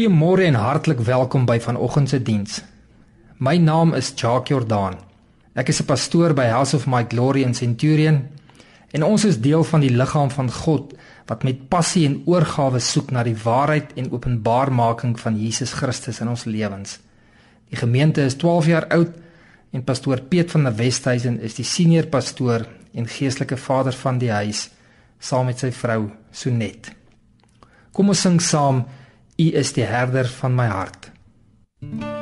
Goeiemôre en hartlik welkom by vanoggend se diens. My naam is Jacques Jordan. Ek is 'n pastoor by House of My Glory in Centurion en ons is deel van die liggaam van God wat met passie en oorgawe soek na die waarheid en openbaarmaking van Jesus Christus in ons lewens. Die gemeente is 12 jaar oud en pastoor Piet van der Westhuizen is die senior pastoor en geestelike vader van die huis saam met sy vrou Sonet. Kom ons sing saam U is die herder van my hart. is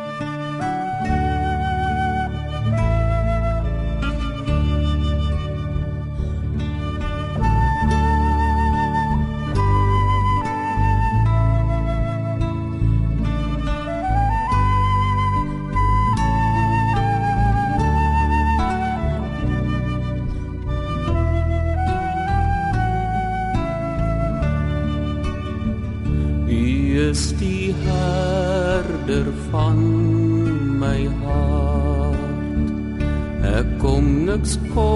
kom niks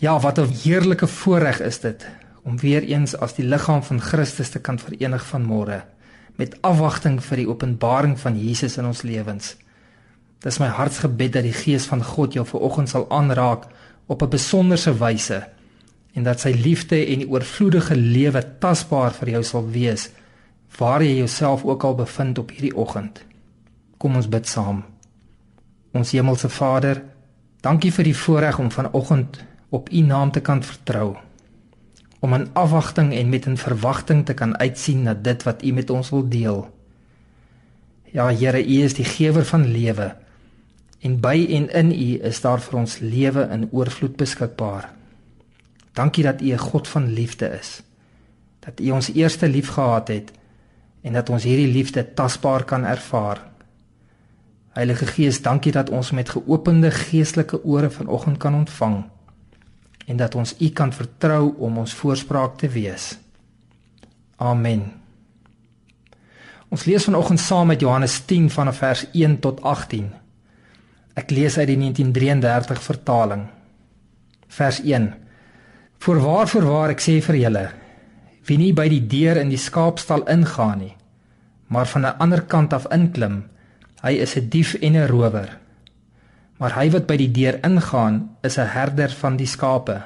Ja, wat 'n heerlike voorreg is dit om weer eens as die liggaam van Christus te kan verenig vanmôre met afwagting vir die openbaring van Jesus in ons lewens. Dis my hartsgebed dat die Gees van God jou vanoggend sal aanraak op 'n besonderse wyse en dat sy liefde en die oorvloedige lewe tasbaar vir jou sal wees waar jy jouself ook al bevind op hierdie oggend. Kom ons bid saam. Ons hemelse Vader, dankie vir die voorreg om vanoggend op U naam te kan vertrou. Om in afwagting en met 'n verwagting te kan uitsien na dit wat U met ons wil deel. Ja Here, U is die gewer van lewe en by en in U is daar vir ons lewe in oorvloed beskikbaar. Dankie dat U 'n God van liefde is. Dat U ons eerste lief gehad het en dat ons hierdie liefde tasbaar kan ervaar. Heilige Gees, dankie dat ons met geopende geestelike ore vanoggend kan ontvang en dat ons U kan vertrou om ons voorspraak te wees. Amen. Ons lees vanoggend saam met Johannes 10 vanaf vers 1 tot 18. Ek lees uit die 1933 vertaling. Vers 1. Voorwaar voorwaar ek sê vir julle, wie nie by die deur in die skaapstal ingaan nie, maar van 'n ander kant af inklim, hy is 'n dief en 'n rower. Maar hy wat by die deur ingaan, is 'n herder van die skape.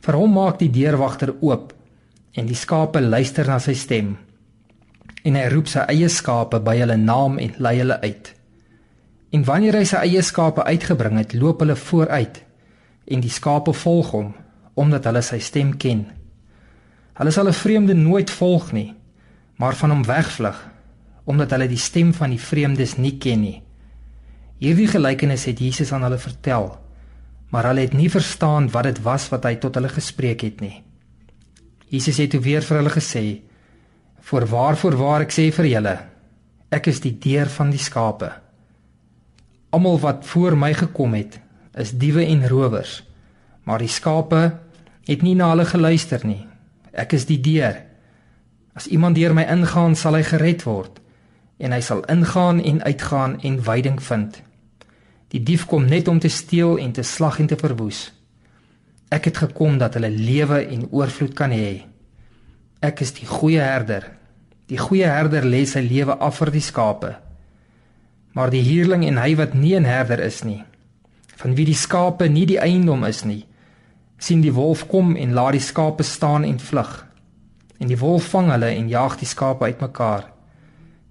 Vir hom maak die deurwagter oop en die skape luister na sy stem. En hy roep sy eie skape by hulle naam en lei hulle uit. En wanneer hy sy eie skape uitgebring het, loop hulle vooruit en die skape volg hom omdat hulle sy stem ken. Hulle sal 'n vreemde nooit volg nie, maar van hom wegvlug omdat hulle die stem van die vreemdes nie ken nie. Hierdie gelykenis het Jesus aan hulle vertel, maar hulle het nie verstaan wat dit was wat hy tot hulle gespreek het nie. Jesus het toe weer vir hulle gesê: "Voorwaar, voorwaar ek sê vir julle, ek is die deur van die skape. Almal wat voor my gekom het, is diewe en rowers, maar die skape het nie na hulle geluister nie. Ek is die deur. As iemand deur my ingaan, sal hy gered word en hy sal ingaan en uitgaan en veiding vind. Die dief kom net om te steel en te slag en te verwoes. Ek het gekom dat hulle lewe en oorvloed kan hê. Ek is die goeie herder. Die goeie herder lê sy lewe af vir die skape. Maar die huurling en hy wat nie 'n herder is nie, van wie die skape nie die eiendom is nie, sien die wolf kom en laat die skape staan en vlug. En die wolf vang hulle en jaag die skape uitmekaar.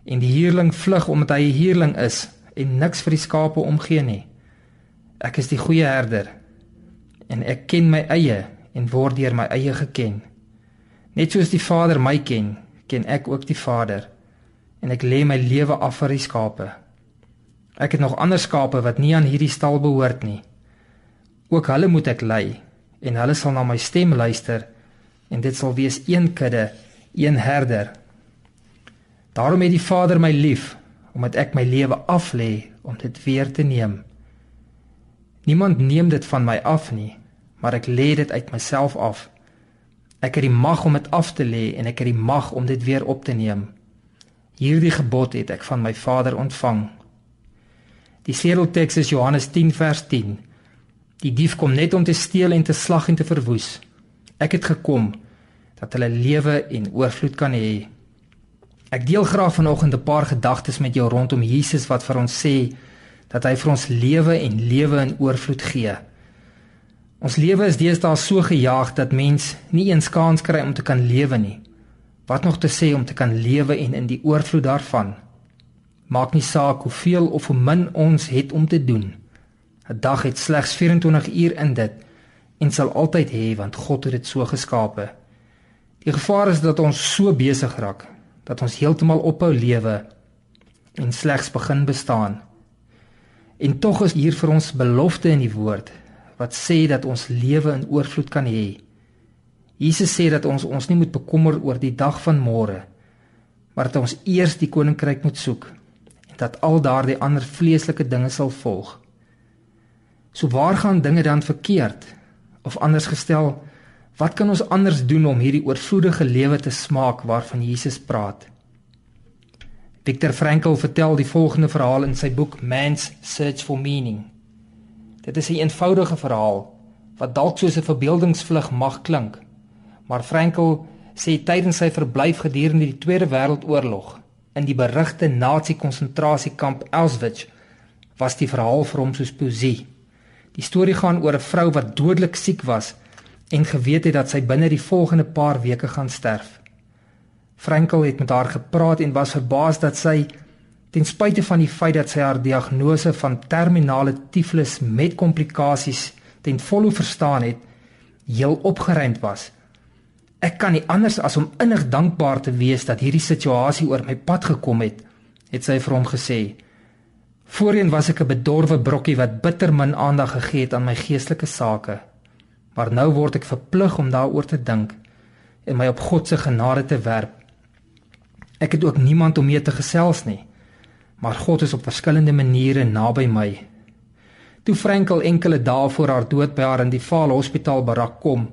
En die huurling vlug omdat hy 'n huurling is en niks vir die skape omgee nie. Ek is die goeie herder en ek ken my eie en word deur my eie geken. Net soos die Vader my ken, ken ek ook die Vader en ek lê my lewe af vir die skape. Ek het nog ander skape wat nie aan hierdie stal behoort nie. Ook hulle moet ek lei en hulle sal na my stem luister en dit sal wees een kudde, een herder. Daarom het die Vader my lief omdat ek my lewe aflê om dit weer te neem. Niemand neem dit van my af nie, maar ek lê dit uit myself af. Ek het die mag om dit af te lê en ek het die mag om dit weer op te neem. Hierdie gebod het ek van my Vader ontvang. Die sleutelteks is Johannes 10 vers 10. Die dief kom net om te steel en te slag en te verwoes. Ek het gekom dat hulle lewe en oorvloed kan hê. Ek deel graag vanoggend 'n paar gedagtes met jou rondom Jesus wat vir ons sê dat hy vir ons lewe en lewe in oorvloed gee. Ons lewe is deesdae so gejaag dat mens nie eens kans kry om te kan lewe nie. Wat nog te sê om te kan lewe en in die oorvloed daarvan. Maak nie saak hoeveel of hoe min ons het om te doen. 'n Dag het slegs 24 uur in dit en sal altyd hê want God het dit so geskape. Die gevaar is dat ons so besig raak dat ons heeltemal ophou lewe en slegs begin bestaan. En tog is hier vir ons belofte in die woord wat sê dat ons lewe in oorvloed kan hê. Jesus sê dat ons ons nie moet bekommer oor die dag van môre, maar dat ons eers die koninkryk moet soek en dat al daardie ander vleeslike dinge sal volg. So waar gaan dinge dan verkeerd? Of anders gestel, wat kan ons anders doen om hierdie oorvloedige lewe te smaak waarvan Jesus praat? Viktor Frankl vertel die volgende verhaal in sy boek Man's Search for Meaning. Dit is 'n eenvoudige verhaal wat dalk soos 'n verbeeldingsvlug mag klink, maar Frankl sê tydens sy verblyf gedurende die Tweede Wêreldoorlog in die berugte nasie-konsentrasiekamp Auschwitz was die verhaal vir hom soos poesie. Die storie gaan oor 'n vrou wat dodelik siek was en geweet het dat sy binne die volgende paar weke gaan sterf. Frankel het met haar gepraat en was verbaas dat sy ten spyte van die feit dat sy haar diagnose van terminale tiflis met komplikasies ten volle verstaan het, heel opgeruimd was. Ek kan nie anders as om innig dankbaar te wees dat hierdie situasie oor my pad gekom het, het sy vir hom gesê. Voorheen was ek 'n bedorwe brokkie wat bitter min aandag gegee het aan my geestelike sake. Maar nou word ek verplig om daaroor te dink en my op God se genade te werp. Ek het ook niemand om mee te gesels nie. Maar God is op verskillende maniere naby my. Toe Frankel enkele dae voor haar dood by haar in die Vaal Hospitaal barak kom,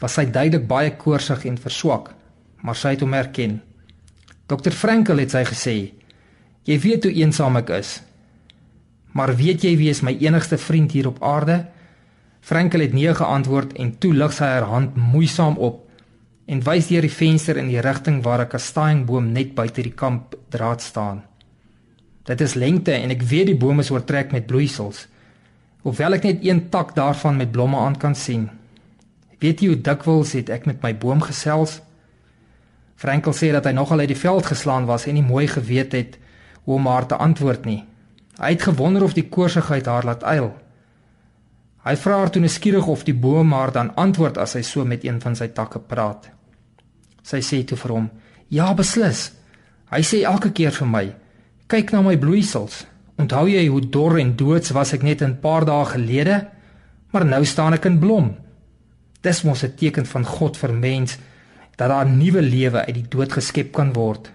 was sy duidelik baie koorsig en verswak, maar sy het hom herken. Dr Frankel het sy gesê: "Jy weet hoe eensaam ek is. Maar weet jy wie is my enigste vriend hier op aarde? Frankel het nee geantwoord en toe lig sy haar hand moeisaam op en wys deur die venster in die rigting waar 'n kastanjeboom net buite die kamp draad staan. Dit is lengte en ek weet die boom is oortrek met bloeisels. Hoewel ek net een tak daarvan met blomme aan kan sien. Weet jy hoe dikwels het ek met my boom gesels? Frankel sê dat hy nogal uit die veld geslaan was en nie mooi geweet het hoe om haar te antwoord nie. Hy het gewonder of die koorsigheid haar laat eil. Hy vra haar toe nuuskierig of die boom haar dan antwoord as hy so met een van sy takke praat. Sy sê toe vir hom: "Ja, beslis. Hy sê elke keer vir my: "Kyk na my bloeisels. Onthou jy hoe dor en doods was ek net 'n paar dae gelede? Maar nou staan ek in blom." Dis mos 'n teken van God vir mens dat daar 'n nuwe lewe uit die dood geskep kan word.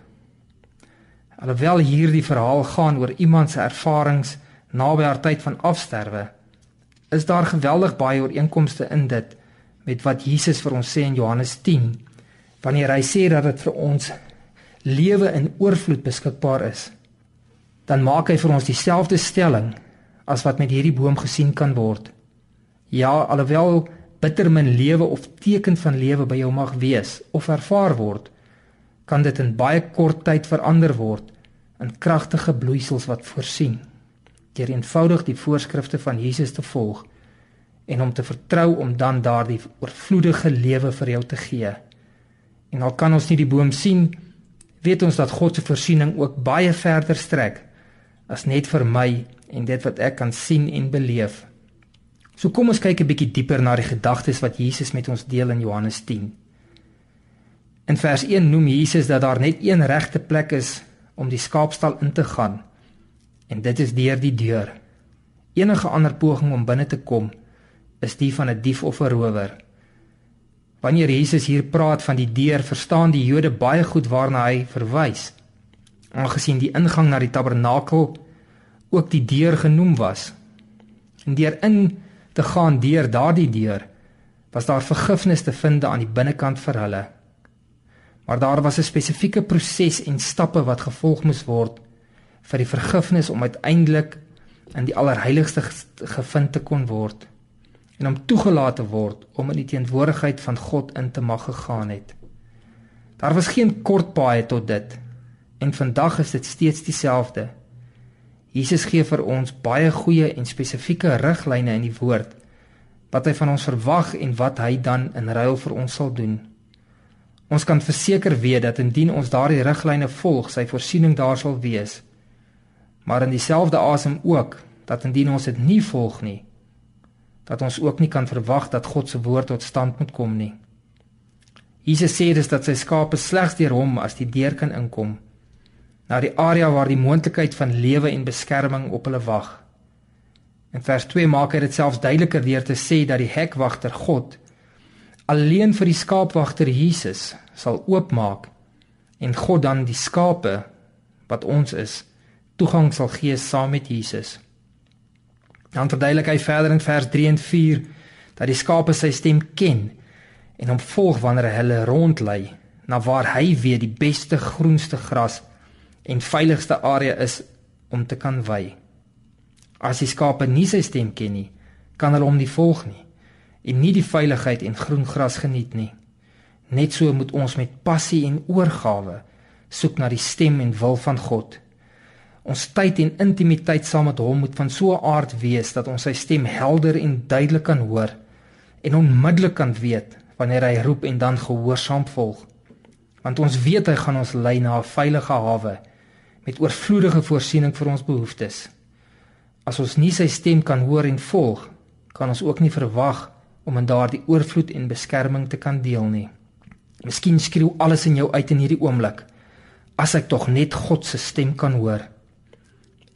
Alhoewel hierdie verhaal gaan oor iemand se ervarings naby haar tyd van afsterwe, is daar geweldig baie ooreenkomste in dit met wat Jesus vir ons sê in Johannes 10 wanneer hy sê dat dit vir ons lewe in oorvloed beskikbaar is. Dan maak hy vir ons dieselfde stelling as wat met hierdie boom gesien kan word. Ja, alhoewel bitter min lewe of teken van lewe by jou mag wees of ervaar word, kan dit in baie kort tyd verander word in kragtige bloeisels wat voorsien deur eenvoudig die voorskrifte van Jesus te volg en om te vertrou om dan daardie oorvloedige lewe vir jou te gee. En al kan ons nie die boom sien, weet ons dat God se voorsiening ook baie verder strek as net vir my en dit wat ek kan sien en beleef. So kom ons kyk 'n bietjie dieper na die gedagtes wat Jesus met ons deel in Johannes 10. In vers 1 noem Jesus dat daar net een regte plek is om die skaapstal in te gaan en dit is deur die deur. Enige ander poging om binne te kom is die van 'n dief of 'n rower. Wanneer Jesus hier praat van die deur, verstaan die Jode baie goed waarna hy verwys. Aangesien die ingang na die tabernakel ook die deur genoem was. En deur in te gaan deur daardie deur was daar vergifnis te vind aan die binnekant vir hulle. Maar daar was 'n spesifieke proses en stappe wat gevolg moes word vir die vergifnis om uiteindelik in die allerheiligste gevind te kon word en om toegelaat te word om in die teenwoordigheid van God in te mag gegaan het. Daar was geen kort paai tot dit en vandag is dit steeds dieselfde. Jesus gee vir ons baie goeie en spesifieke riglyne in die woord wat hy van ons verwag en wat hy dan in ruil vir ons sal doen. Ons kan verseker weet dat indien ons daardie riglyne volg, sy voorsiening daar sal wees. Maar in dieselfde asem ook dat indien ons dit nie volg nie, dat ons ook nie kan verwag dat God se woord tot stand moet kom nie. Jesus sê dus dat sy skape slegs deur hom as die deur kan inkom na die area waar die moontlikheid van lewe en beskerming op hulle wag. In vers 2 maak hy dit selfs duideliker deur te sê dat die hekwagter God alleen vir die skaapwagter Jesus sal oopmaak en God dan die skape wat ons is toegang sal gee saam met Jesus. Dan verduidelik hy verder in vers 3 en 4 dat die skape sy stem ken en hom volg wanneer hy hulle rondlei na waar hy weet die beste groenste gras en veiligste area is om te kan wy. As die skape nie sy stem ken nie, kan hulle hom nie volg nie en nie die veiligheid en groen gras geniet nie. Net so moet ons met passie en oorgawe soek na die stem en wil van God. Ons tyd en intimiteit saam met hom moet van so 'n aard wees dat ons sy stem helder en duidelik kan hoor en onmiddellik kan weet wanneer hy roep en dan gehoorsaam volg. Want ons weet hy gaan ons lei na 'n veilige hawe met oorvloedige voorsiening vir ons behoeftes. As ons nie sy stem kan hoor en volg, kan ons ook nie verwag om in daardie oorvloed en beskerming te kan deel nie. Miskien skreeu alles in jou uit in hierdie oomblik. As ek tog net God se stem kan hoor.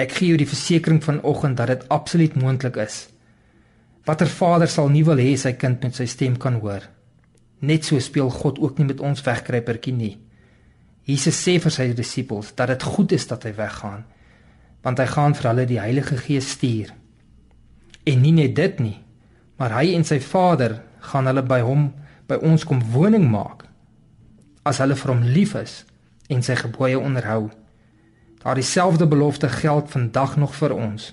Ek gee jou die versekering vanoggend dat dit absoluut moontlik is. Watter vader sal nie wil hê sy kind met sy stem kan hoor? Net so speel God ook nie met ons wegkruipertjie nie. Jesus sê vir sy disippels dat dit goed is dat hy weggaan, want hy gaan vir hulle die Heilige Gees stuur. En nie net dit nie, maar hy en sy Vader gaan hulle by hom by ons kom woning maak as hulle vir hom lief is en sy gebooie onderhou. Daar dieselfde belofte geld vandag nog vir ons.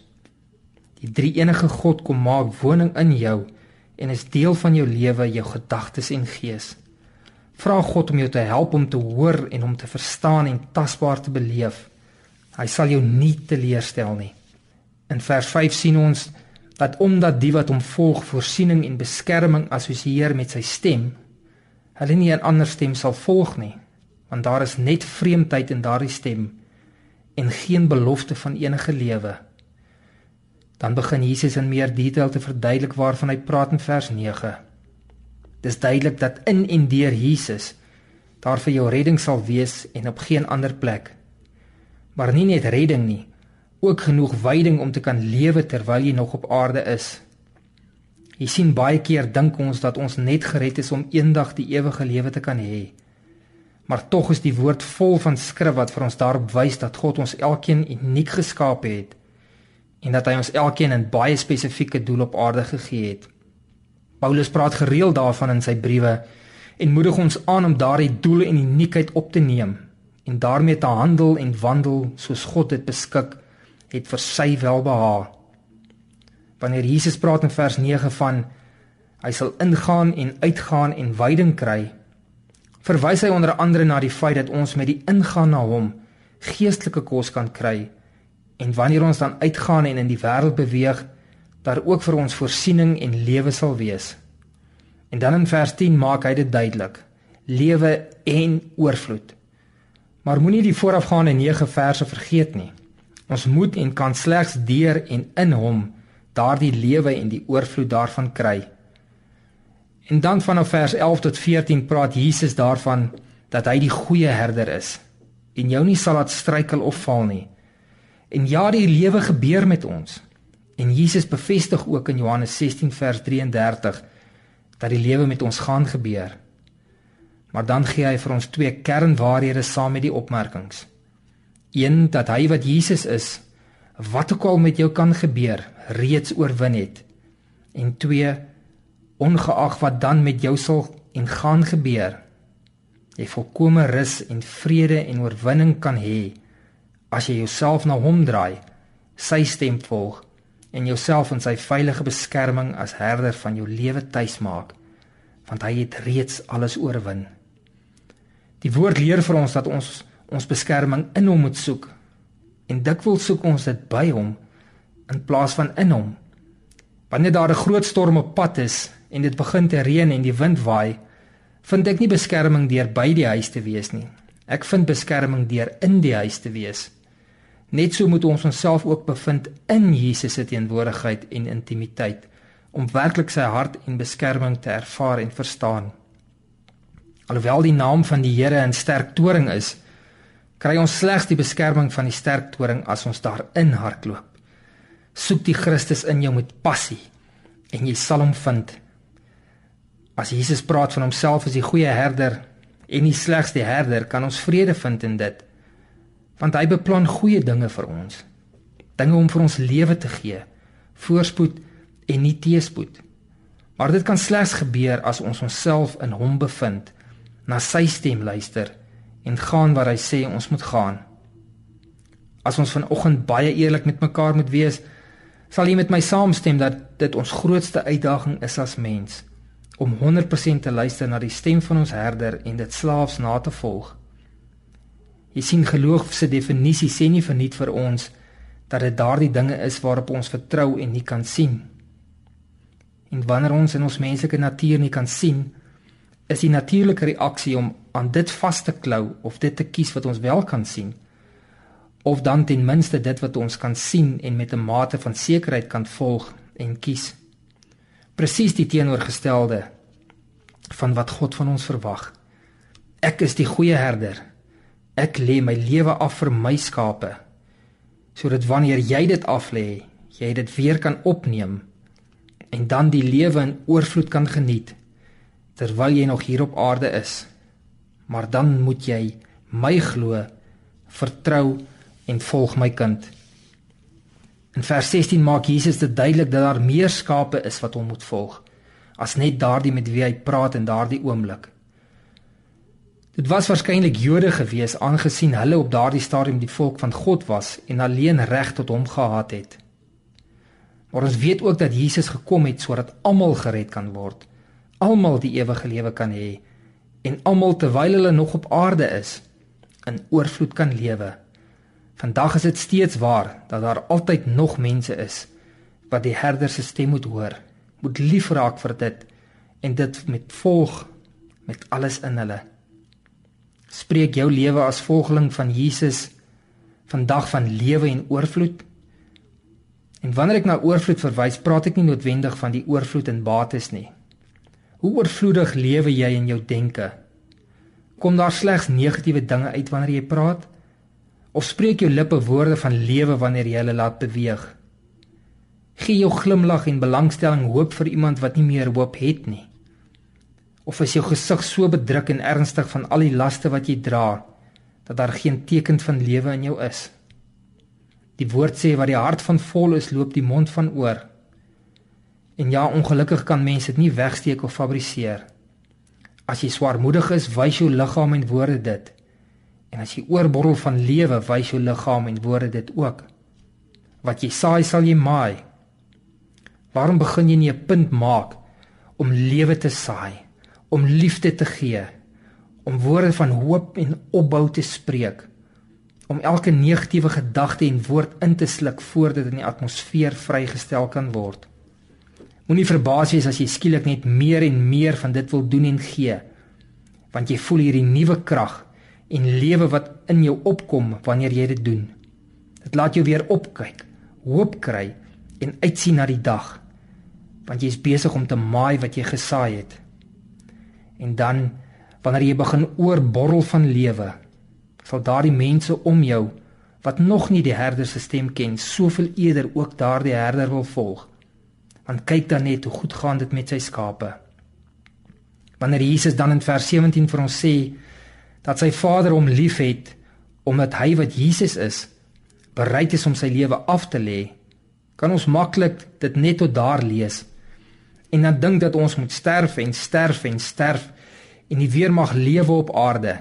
Die drie enige God kom maak woning in jou en is deel van jou lewe, jou gedagtes en gees. Vra God om jou te help om te hoor en om te verstaan en tasbaar te beleef. Hy sal jou nie teleurstel nie. In vers 5 sien ons dat omdat die wat hom volg voorsiening en beskerming assosieer met sy stem, hulle nie 'n ander stem sal volg nie, want daar is net vreemdheid in daardie stem en geen belofte van enige lewe. Dan begin Jesus in meer detail te verduidelik waarvan hy praat in vers 9. Dis duidelik dat in en deur Jesus daar vir jou redding sal wees en op geen ander plek. Maar nie net redding nie, ook genoeg wyding om te kan lewe terwyl jy nog op aarde is. Jy sien baie keer dink ons dat ons net gered is om eendag die ewige lewe te kan hê. Maar tog is die woord vol van skrif wat vir ons daarop wys dat God ons elkeen uniek geskaap het en dat hy ons elkeen 'n baie spesifieke doel op aarde gegee het. Paulus praat gereeld daarvan in sy briewe en moedig ons aan om daardie doel en uniekheid op te neem en daarmee te handel en wandel soos God dit beskik het vir sy welbehae. Wanneer Jesus praat in vers 9 van hy sal ingaan en uitgaan en wyding kry, verwys hy onder andere na die feit dat ons met die ingaan na hom geestelike kos kan kry en wanneer ons dan uitgaan en in die wêreld beweeg daar ook vir ons voorsiening en lewe sal wees. En dan in vers 10 maak hy dit duidelik: lewe en oorvloed. Maar moenie die voorafgaande 9 verse vergeet nie. Ons moet en kan slegs deur en in hom daardie lewe en die oorvloed daarvan kry. En dan vanaf vers 11 tot 14 praat Jesus daarvan dat hy die goeie herder is en jou nie sal laat struikel of val nie. En ja, die lewe gebeur met ons. En Jesus bevestig ook in Johannes 16 vers 33 dat die lewe met ons gaan gebeur. Maar dan gee hy vir ons twee kernwaarhede saam met die opmerkings. Een dat hy wat Jesus is, wat ook al met jou kan gebeur, reeds oorwin het. En twee ongeag wat dan met jou sal en gaan gebeur jy volkome rus en vrede en oorwinning kan hê as jy jouself na hom draai sy stem volg en jouself in sy veilige beskerming as herder van jou lewe tuis maak want hy het reeds alles oorwin. Die woord leer vir ons dat ons ons beskerming in hom moet soek en dikwels soek ons dit by hom in plaas van in hom. Wanneer daar 'n groot storm op pad is en dit begin te reën en die wind waai, vind ek nie beskerming deur by die huis te wees nie. Ek vind beskerming deur in die huis te wees. Net so moet ons onsself ook bevind in Jesus se teenwoordigheid en intimiteit om werklik sy hart en beskerming te ervaar en verstaan. Alhoewel die naam van die Here 'n sterk toring is, kry ons slegs die beskerming van die sterk toring as ons daarin hardloop. Soek die Christus in jou met passie en jy sal hom vind. As Jesus praat van homself as die goeie herder en nie slegs die herder, kan ons vrede vind in dit. Want hy beplan goeie dinge vir ons. Dinge om vir ons lewe te gee, voorspoed en nie teëspoed. Maar dit kan slegs gebeur as ons onsself in hom bevind, na sy stem luister en gaan waar hy sê ons moet gaan. As ons vanoggend baie eerlik met mekaar moet wees, sal jy met my saamstem dat dit ons grootste uitdaging is as mens om 100% te luister na die stem van ons herder en dit slaafs na te volg. Jy sien geloof se definisie sê nie verniet vir ons dat dit daardie dinge is waarop ons vertrou en nie kan sien. En wanneer ons in ons menslike natuur nie kan sien, is die natuurlike reaksie om aan dit vas te klou of dit te kies wat ons wel kan sien of dan ten minste dit wat ons kan sien en met 'n mate van sekerheid kan volg en kies presies die teenoorgestelde van wat God van ons verwag. Ek is die goeie herder. Ek lê my lewe af vir my skape sodat wanneer jy dit af lê, jy dit weer kan opneem en dan die lewe in oorvloed kan geniet terwyl jy nog hier op aarde is. Maar dan moet jy my glo, vertrou en volg my kind. In vers 16 maak Jesus dit duidelik dat daar meer skape is wat hom moet volg as net daardie met wie hy praat in daardie oomblik. Dit was waarskynlik Jode gewees aangesien hulle op daardie stadium die volk van God was en alleen reg tot hom gehad het. Maar ons weet ook dat Jesus gekom het sodat almal gered kan word. Almal die ewige lewe kan hê en almal terwyl hulle nog op aarde is in oorvloed kan lewe. Vandag is dit steeds waar dat daar altyd nog mense is wat die herder se stem moet hoor, moet lief raak vir dit en dit met volg met alles in hulle. Spreek jou lewe as volgeling van Jesus vandag van lewe en oorvloed. En wanneer ek na oorvloed verwys, praat ek nie noodwendig van die oorvloed in bates nie. Hoe oorvloedig lewe jy in jou denke? Kom daar slegs negatiewe dinge uit wanneer jy praat? Of spreek jou lippe woorde van lewe wanneer jy hulle laat beweeg? Gee jou glimlag en belangstelling hoop vir iemand wat nie meer hoop het nie. Of is jou gesig so bedruk en ernstig van al die laste wat jy dra dat daar geen teken van lewe in jou is? Die woord sê wat die hart van vol is, loop die mond van oor. En ja, ongelukkig kan mense dit nie wegsteek of fabriseer. As jy swaarmoedig is, wys jou liggaam en woorde dit. En as jy oorborrel van lewe, wys jou liggaam en woorde dit ook. Wat jy saai, sal jy maai. Waarom begin jy nie 'n punt maak om lewe te saai, om liefde te gee, om woorde van hoop en opbou te spreek, om elke negatiewe gedagte en woord in te sluk voordat dit in die atmosfeer vrygestel kan word? Moenie verbaas wees as jy skielik net meer en meer van dit wil doen en gee, want jy voel hierdie nuwe krag en lewe wat in jou opkom wanneer jy dit doen. Dit laat jou weer opkyk, hoop kry en uitsien na die dag want jy is besig om te maai wat jy gesaai het. En dan wanneer jy begin oorborrel van lewe, sal daardie mense om jou wat nog nie die herder se stem ken, soveel eerder ook daardie herder wil volg. Want kyk dan net hoe goed gaan dit met sy skape. Wanneer Jesus dan in vers 17 vir ons sê dat sy Vader hom liefhet omdat hy wat Jesus is, bereid is om sy lewe af te lê, kan ons maklik dit net tot daar lees. En dan dink dat ons moet sterf en sterf en sterf en nie weer mag lewe op aarde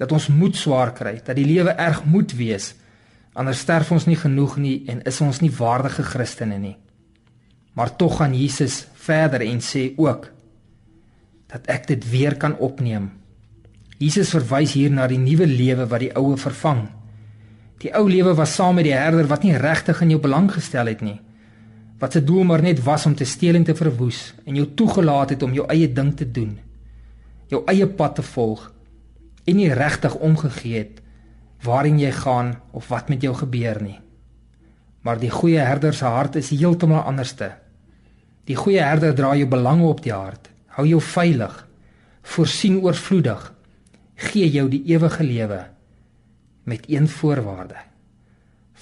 dat ons moed swaar kry dat die lewe erg moet wees anders sterf ons nie genoeg nie en is ons nie waardige Christene nie. Maar tog gaan Jesus verder en sê ook dat ek dit weer kan opneem Jesus verwys hier na die nuwe lewe wat die oue vervang. Die ou lewe was saam met die herder wat nie regtig in jou belang gestel het nie wat se doel maar net was om te steel en te verwoes en jou toegelaat het om jou eie ding te doen jou eie pad te volg en nie regtig omgegee het waarheen jy gaan of wat met jou gebeur nie. Maar die goeie herder se hart is heeltemal anderste. Die goeie herder dra jou belange op die hart hou jou veilig voorsien oorvloedig gee jou die ewige lewe met een voorwaarde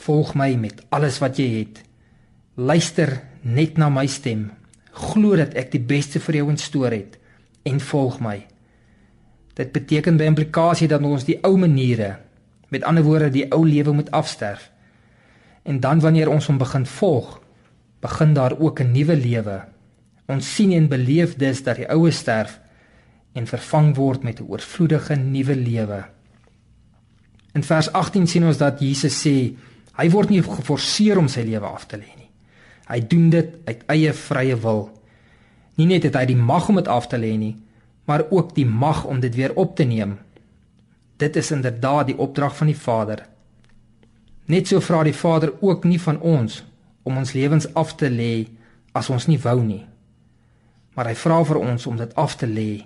volg my met alles wat jy het Luister net na my stem. Glo dat ek die beste vir jou instoor het en volg my. Dit beteken by implikasie dat ons die ou maniere, met ander woorde die ou lewe moet afsterf. En dan wanneer ons hom begin volg, begin daar ook 'n nuwe lewe. Ons sien en beleef dus dat die ou sterf en vervang word met 'n oorvloedige nuwe lewe. In vers 18 sien ons dat Jesus sê hy word nie geforseer om sy lewe af te lê nie. Hy doen dit uit eie vrye wil. Nie net het hy die mag om dit af te lê nie, maar ook die mag om dit weer op te neem. Dit is inderdaad die opdrag van die Vader. Net so vra die Vader ook nie van ons om ons lewens af te lê as ons nie wou nie. Maar hy vra vir ons om dit af te lê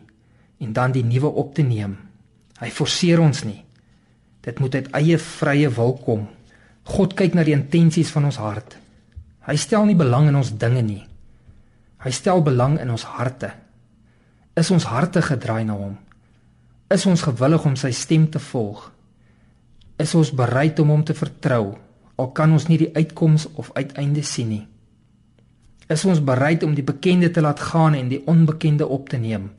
en dan die nuwe op te neem. Hy forceer ons nie. Dit moet uit eie vrye wil kom. God kyk na die intensies van ons hart. Hy stel nie belang in ons dinge nie. Hy stel belang in ons harte. Is ons harte gedraai na hom? Is ons gewillig om sy stem te volg? Is ons bereid om hom te vertrou al kan ons nie die uitkoms of uiteinde sien nie? Is ons bereid om die bekende te laat gaan en die onbekende op te neem?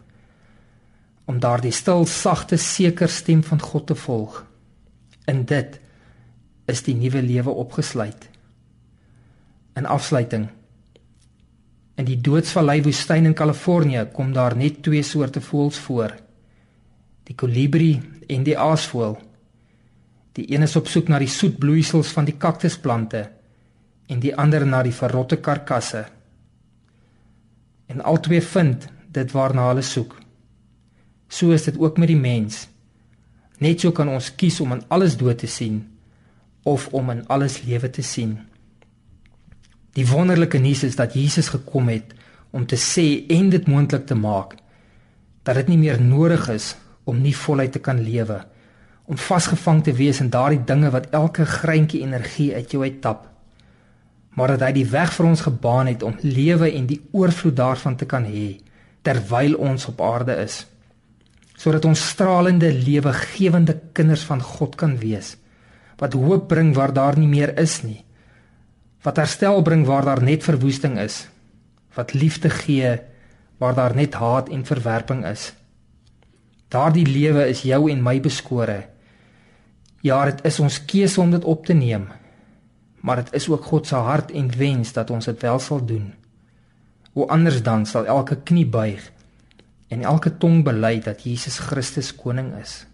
Om daardie stil, sagte, seker stem van God te volg. In dit is die nuwe lewe opgesluit in afsluiting. In die doodsvallei woestyn in Kalifornië kom daar net twee soorte voëls voor. Die kolibrie en die aasvoël. Die een is op soek na die soet bloeisels van die kaktusplante en die ander na die verrotte karkasse. En albei vind dit waarna hulle soek. So is dit ook met die mens. Net so kan ons kies om in alles dood te sien of om in alles lewe te sien. Die wonderlike nuus is dat Jesus gekom het om te sê en dit moontlik te maak dat dit nie meer nodig is om nie voluit te kan lewe om vasgevang te wees in daardie dinge wat elke greintjie energie uit jou uittap maar dat hy die weg vir ons gebaan het om lewe en die oorvloed daarvan te kan hê terwyl ons op aarde is sodat ons stralende lewegewende kinders van God kan wees wat hoop bring waar daar nie meer is nie wat herstel bring waar daar net verwoesting is wat liefde gee waar daar net haat en verwerping is. Daardie lewe is jou en my beskore. Ja dit is ons keuse om dit op te neem maar dit is ook God se hart en wens dat ons dit wel sal doen. Hoe anders dan sal elke knie buig en elke tong bely dat Jesus Christus koning is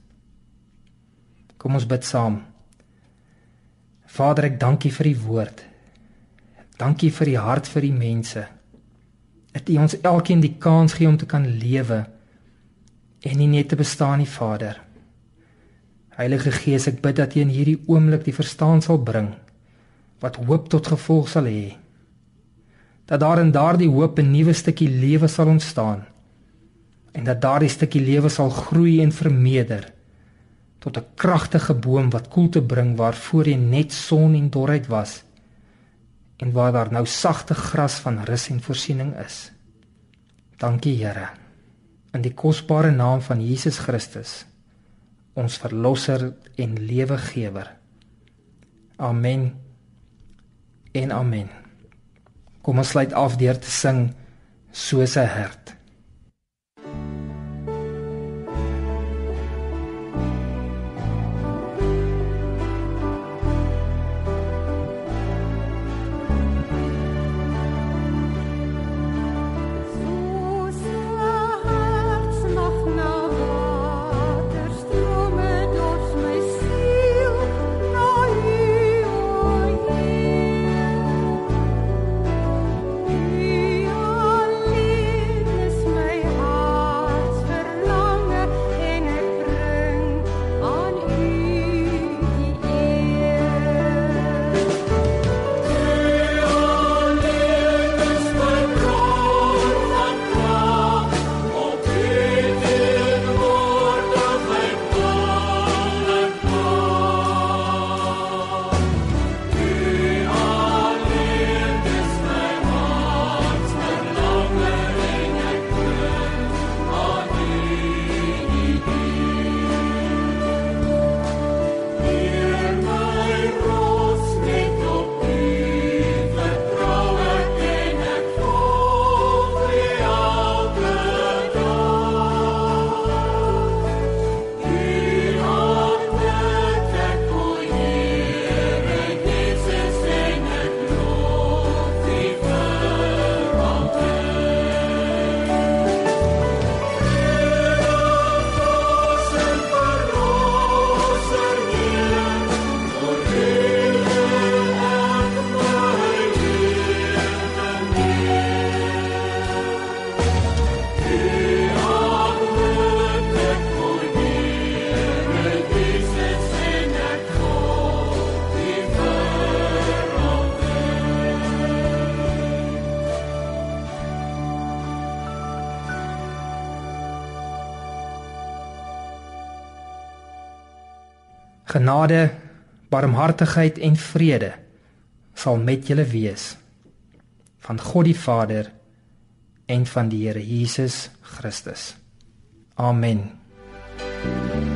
kom ons bid saam Vader ek dankie vir u woord Dankie vir die hart vir die mense. Dat U ons elkeen die kans gee om te kan lewe en nie net te bestaan nie, Vader. Heilige Gees, ek bid dat U in hierdie oomblik die verstaan sal bring wat hoop tot gevolg sal hê. Dat daar in daardie hoop 'n nuwe stukkie lewe sal ontstaan en dat daardie stukkie lewe sal groei en vermeerder tot 'n kragtige boom wat koelte bring waar voorheen net son en dorheid was en waar daar nou sagte gras van rus en voorsiening is. Dankie Here. In die kosbare naam van Jesus Christus, ons verlosser en lewegewer. Amen. En amen. Kom ons sluit af deur te sing soos 'n hert. Genade, barmhartigheid en vrede sal met julle wees van God die Vader en van die Here Jesus Christus. Amen. Thank you.